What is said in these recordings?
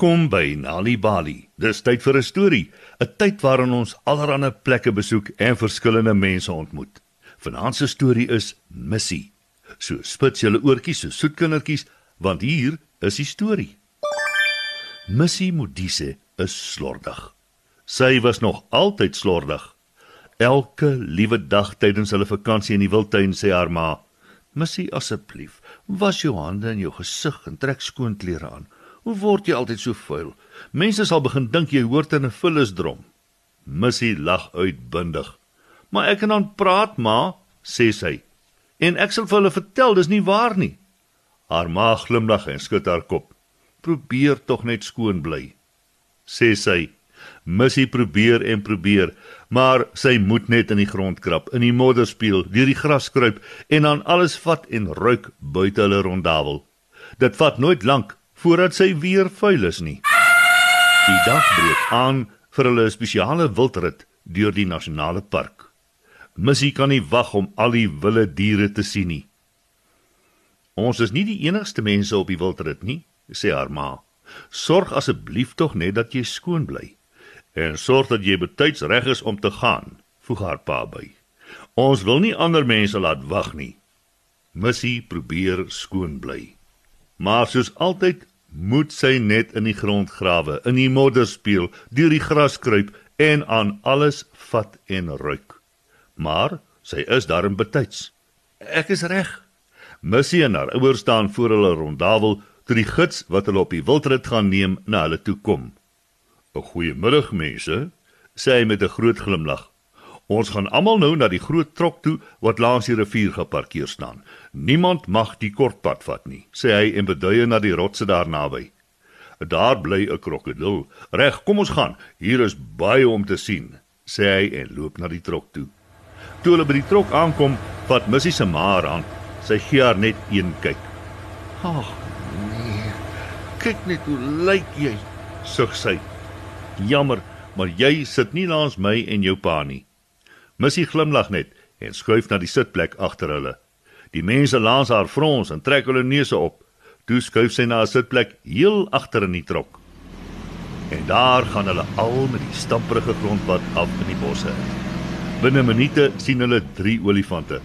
Welkom by Nali Bali. Dis tyd vir 'n storie, 'n tyd waarin ons allerlei plekke besoek en verskillende mense ontmoet. Vanaand se storie is Missie. So spits julle oortjies so soet kindertjies, want hier is die storie. Missie Modise is slordig. Sy was nog altyd slordig. Elke liewe dag tydens hulle vakansie in die wildtuin sê haar ma: "Missie, asseblief, was jou hande en jou gesig en trek skoon klere aan." Hoe word jy altyd so vuil? Mense sal begin dink jy hoort in 'n vullisdrom. Missie lag uitbundig. Maar ek kan dan praat, ma, sê sy. En ek sal vir hulle vertel, dis nie waar nie. Haar ma glimlag en skud haar kop. Probeer tog net skoon bly, sê sy. Missie probeer en probeer, maar sy moet net in die grond krap, in die modder speel, deur die gras kruip en dan alles vat en ruik buite hulle rondawel. Dit vat nooit lank voordat sy weer vuil is nie. Die dag breek aan vir hulle spesiale wildrit deur die nasionale park. Missie kan nie wag om al die wilde diere te sien nie. Ons is nie die enigste mense op die wildrit nie, sê haar ma. Sorg asseblief tog net dat jy skoon bly en sorg dat jy betyds reg is om te gaan, voeg haar pa by. Ons wil nie ander mense laat wag nie. Missie probeer skoon bly. Maar soos altyd moet sy net in die grond grawe, in die modder speel, deur die gras kruip en aan alles vat en ruik. Maar sy is daarin betyds. Ek is reg. Missie en haar ouers staan voor hulle rondawel toe die gids wat hulle op die wildrit gaan neem na hulle toe kom. 'n Goeiemiddag mense, sê hy met 'n groot glimlag. Ons gaan almal nou na die groot trok toe wat langs die rivier geparkeer staan. Niemand mag die kortpad vat nie, sê hy en beduie na die rotse daar naby. Daar bly 'n krokodil. Reg, kom ons gaan. Hier is baie om te sien, sê hy en loop na die trok toe. Toe hulle by die trok aankom, vat Missie se maar aan. Sy gee haar net een kyk. Ag, nee. Kyk net hoe lyk jy, sug sy. Jammer, maar jy sit nie langs my en jou pa nie. Missie glimlag net en skuif na die sitplek agter hulle. Die mense langs haar frons en trek hulle neuse op. Toe skuif sy na 'n sitplek heel agter in die trok. En daar gaan hulle al met die stamprige grondpad af in die bosse. Binne minute sien hulle drie olifante.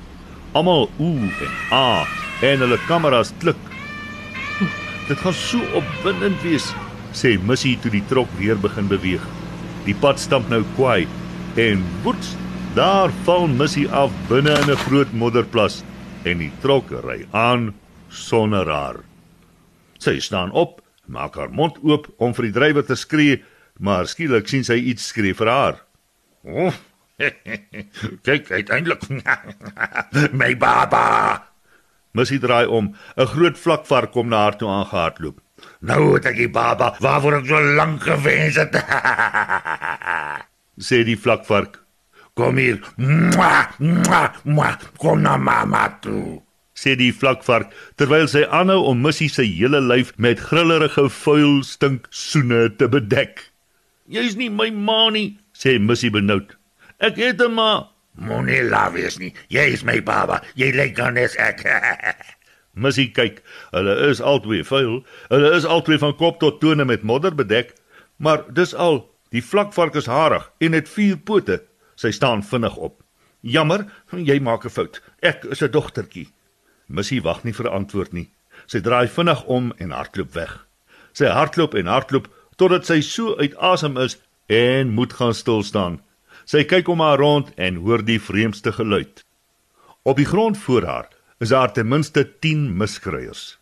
Almal ooh en ah en hulle kameras klik. Dit gaan so opwindend wees, sê Missie toe die trok weer begin beweeg. Die pad stamp nou kwaai en woets, daar val Missie af binne in 'n groot modderplas en die trok ry aan sonder haar. Sy staan op, maak haar mond oop om vir die drywer te skree, maar skielik sien sy iets skree vir haar. Oh, kyk uiteindelik. My baba. Missie draai om, 'n groot vlakvark kom na haar toe aangehardloop. Nou het ek die baba waarvoor ek so lank gewens het. sê die vlakvark. Kom hier. Mwah, mwah, mwah. Kom na mamma toe. sê die vlakvark terwyl sy aanhou om Missie se hele lyf met grillerige vuil stink soene te bedek. Jy's nie my ma nie, sê Missie benoud. Ek het 'n ma. Moenie laaf is nie. Jy's my baba. Jy lyk dan net ek. Missie kyk. Hulle is albei vuil. Hulle is albei van kop tot tone met modder bedek, maar dis al. Die vlakvark is harig en het vier pote. Sy staan vinnig op. Jammer, jy maak 'n fout. Ek is 'n dogtertjie. Missie wag nie vir 'n antwoord nie. Sy draai vinnig om en hardloop weg. Sy hardloop en hardloop totdat sy so uit asem is en moet gaan stil staan. Sy kyk om haar rond en hoor die vreemdste geluid. Op die grond voor haar is daar ten minste 10 miskruiers.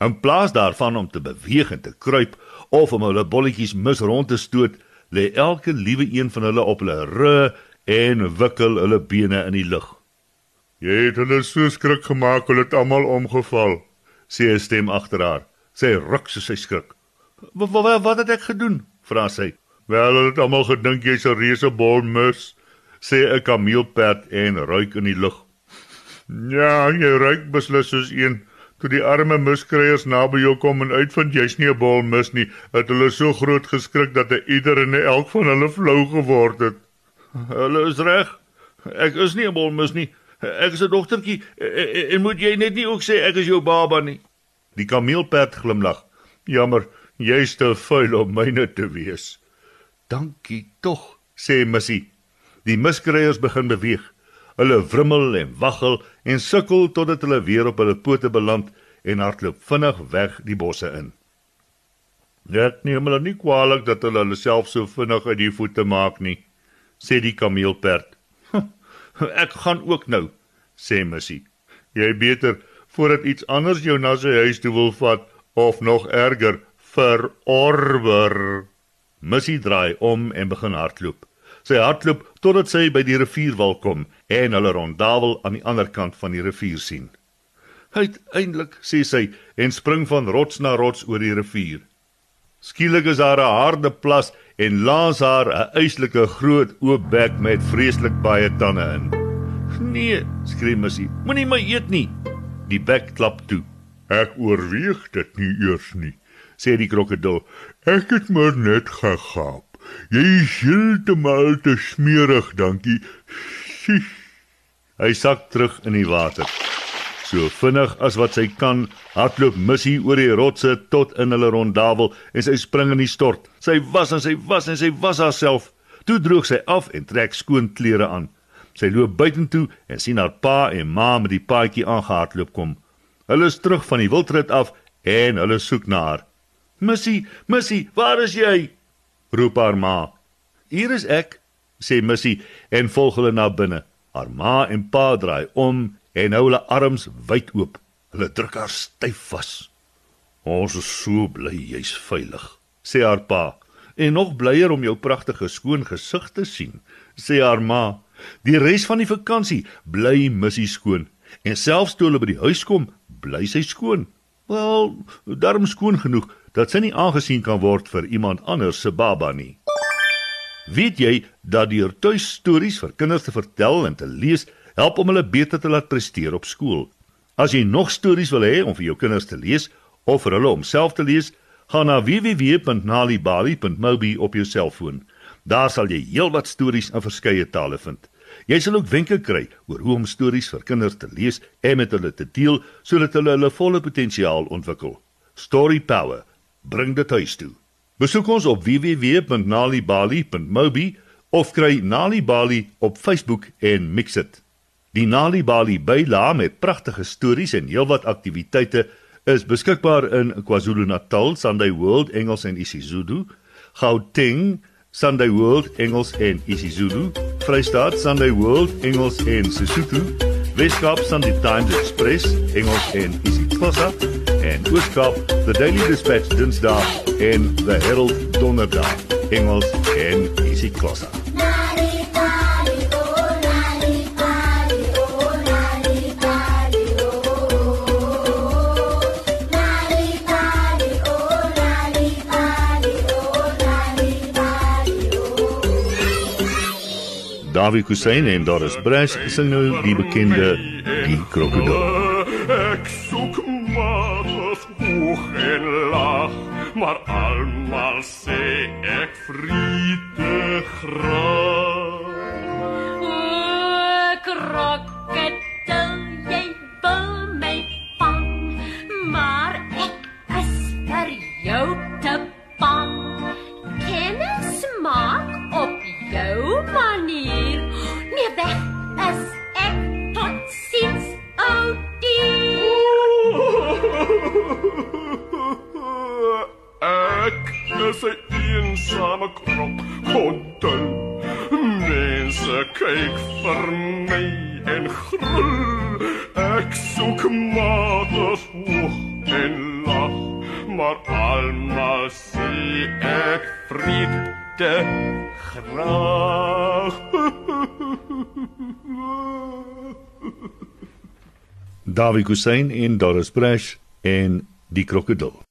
In plaas daarvan om te beweeg en te kruip of om hulle bolletjies mis rond te stoot, lê elke liewe een van hulle op hulle rug en wikkel hulle bene in die lug. Jy het hulle so skrik gemaak, hulle het almal omgeval, sê 'n stem agter haar. Sy ruk so sy skrik. "Wat wat wat het ek gedoen?" vra sy. "Wel, hulle het almal gedink jy's 'n reuse bolmus," sê 'n kameelperd en ruik in die lug. "Ja, jy ruik beslis soos een." Toe die arme muskryers naby jou kom en uitvind jy's nie 'n bolmus nie, het hulle so groot geskrik dat 'n ieder en elk van hulle flou geword het. Hulle is reg. Ek is nie 'n bolmus nie. Ek is 'n dogtertjie en moet jy net nie ook sê ek is jou baba nie. Die kameelperd glimlag. Jammer, Jy's te vuil om myne te wees. Dankie tog, sê Missie. Die miskryers begin beweeg. Hulle wrimmel en waggel en sukkel totdat hulle weer op hulle pote beland en hardloop vinnig weg die bosse in. Net neem hulle nie kwaadlik dat hulle hulle self so vinnig uit die voete maak nie, sê die kameelperd. Ek gaan ook nou, sê Missie. Jy beter voordat iets anders jou na sy huis toe wil vat of nog erger verorber. Missie draai om en begin hardloop. Sy hardloop totdat sy by die rivierwal kom en hulle rondavel aan die ander kant van die rivier sien. Uiteindelik sê sy en spring van rots na rots oor die rivier. Skielik is daar 'n harde plas en langs haar 'n eislike groot oop bek met vreeslik baie tande in. "Nee," skree Missie. "Moenie my eet nie." Die bek klap toe. "Ek oorweeg dit nie eers nie," sê die krokodil. "Ek het maar net gegaap. Jy is heeltemal te smerig, dankie." Hy sak terug in die water. So vinnig as wat sy kan, hardloop Missie oor die rotse tot in hulle rondavel en sy spring in die stort. Sy was en sy was en sy was haarself. Toe droog sy af en trek skoon klere aan. Sy loop buitentoe en sien haar pa en ma met die paadjie aangehardloop kom. Hulle is terug van die wildrit af en hulle soek na haar. "Missie, Missie, waar is jy?" roep haar ma. "Hier is ek," sê Missie en volg hulle na binne. Haar ma en pa draai om en hou hulle arms wyd oop. Hulle druk haar styf vas. "Ons is so bly jy's veilig," sê haar pa. "En nog blyer om jou pragtige skoon gesig te sien," sê haar ma. "Die res van die vakansie bly Missie skoon en selfs toe hulle by die huis kom, bly sy skoon. Wel, darm skoon genoeg dat sy nie aangesien kan word vir iemand anders se baba nie." Weet jy dat deur tuistories vir kinders te vertel en te lees help om hulle beter te laat presteer op skool. As jy nog stories wil hê om vir jou kinders te lees of vir hulle om self te lees, gaan na www.nalibali.mobi op jou selfoon. Daar sal jy heelwat stories in verskeie tale vind. Jy sal ook wenke kry oor hoe om stories vir kinders te lees en met hulle te deel sodat hulle hulle volle potensiaal ontwikkel. Story Power. Bring dit huis toe. Besoek ons op www.nalibali.mobi of kry Nalibali op Facebook en mix dit. Die Nali Bali byla met pragtige stories en heelwat aktiwiteite is beskikbaar in KwaZulu-Natal, Sunday World Engels en isiZulu, Gauteng, Sunday World Engels en isiZulu, Vrystaat, Sunday World Engels en Sesotho, Weskaap, Sunday Times Express Engels en isiXhosa en Ooskaap, The Daily Dispatch Dinsdae en The Herald Donderdag Engels en isiXhosa. Dawie Kusain en Doris Bresch sing nou die bekende Die Krokodil. Ek soek maar hoog en laag, maar almal sê ek vriete graag. O, krokodil, eensame krokodil. Mense kyk vir my en gril. Ek soek maar hoog en lag, maar almal sê ek vriende graag. Dawie Kusain en Doris Bresch en Die Krokodil.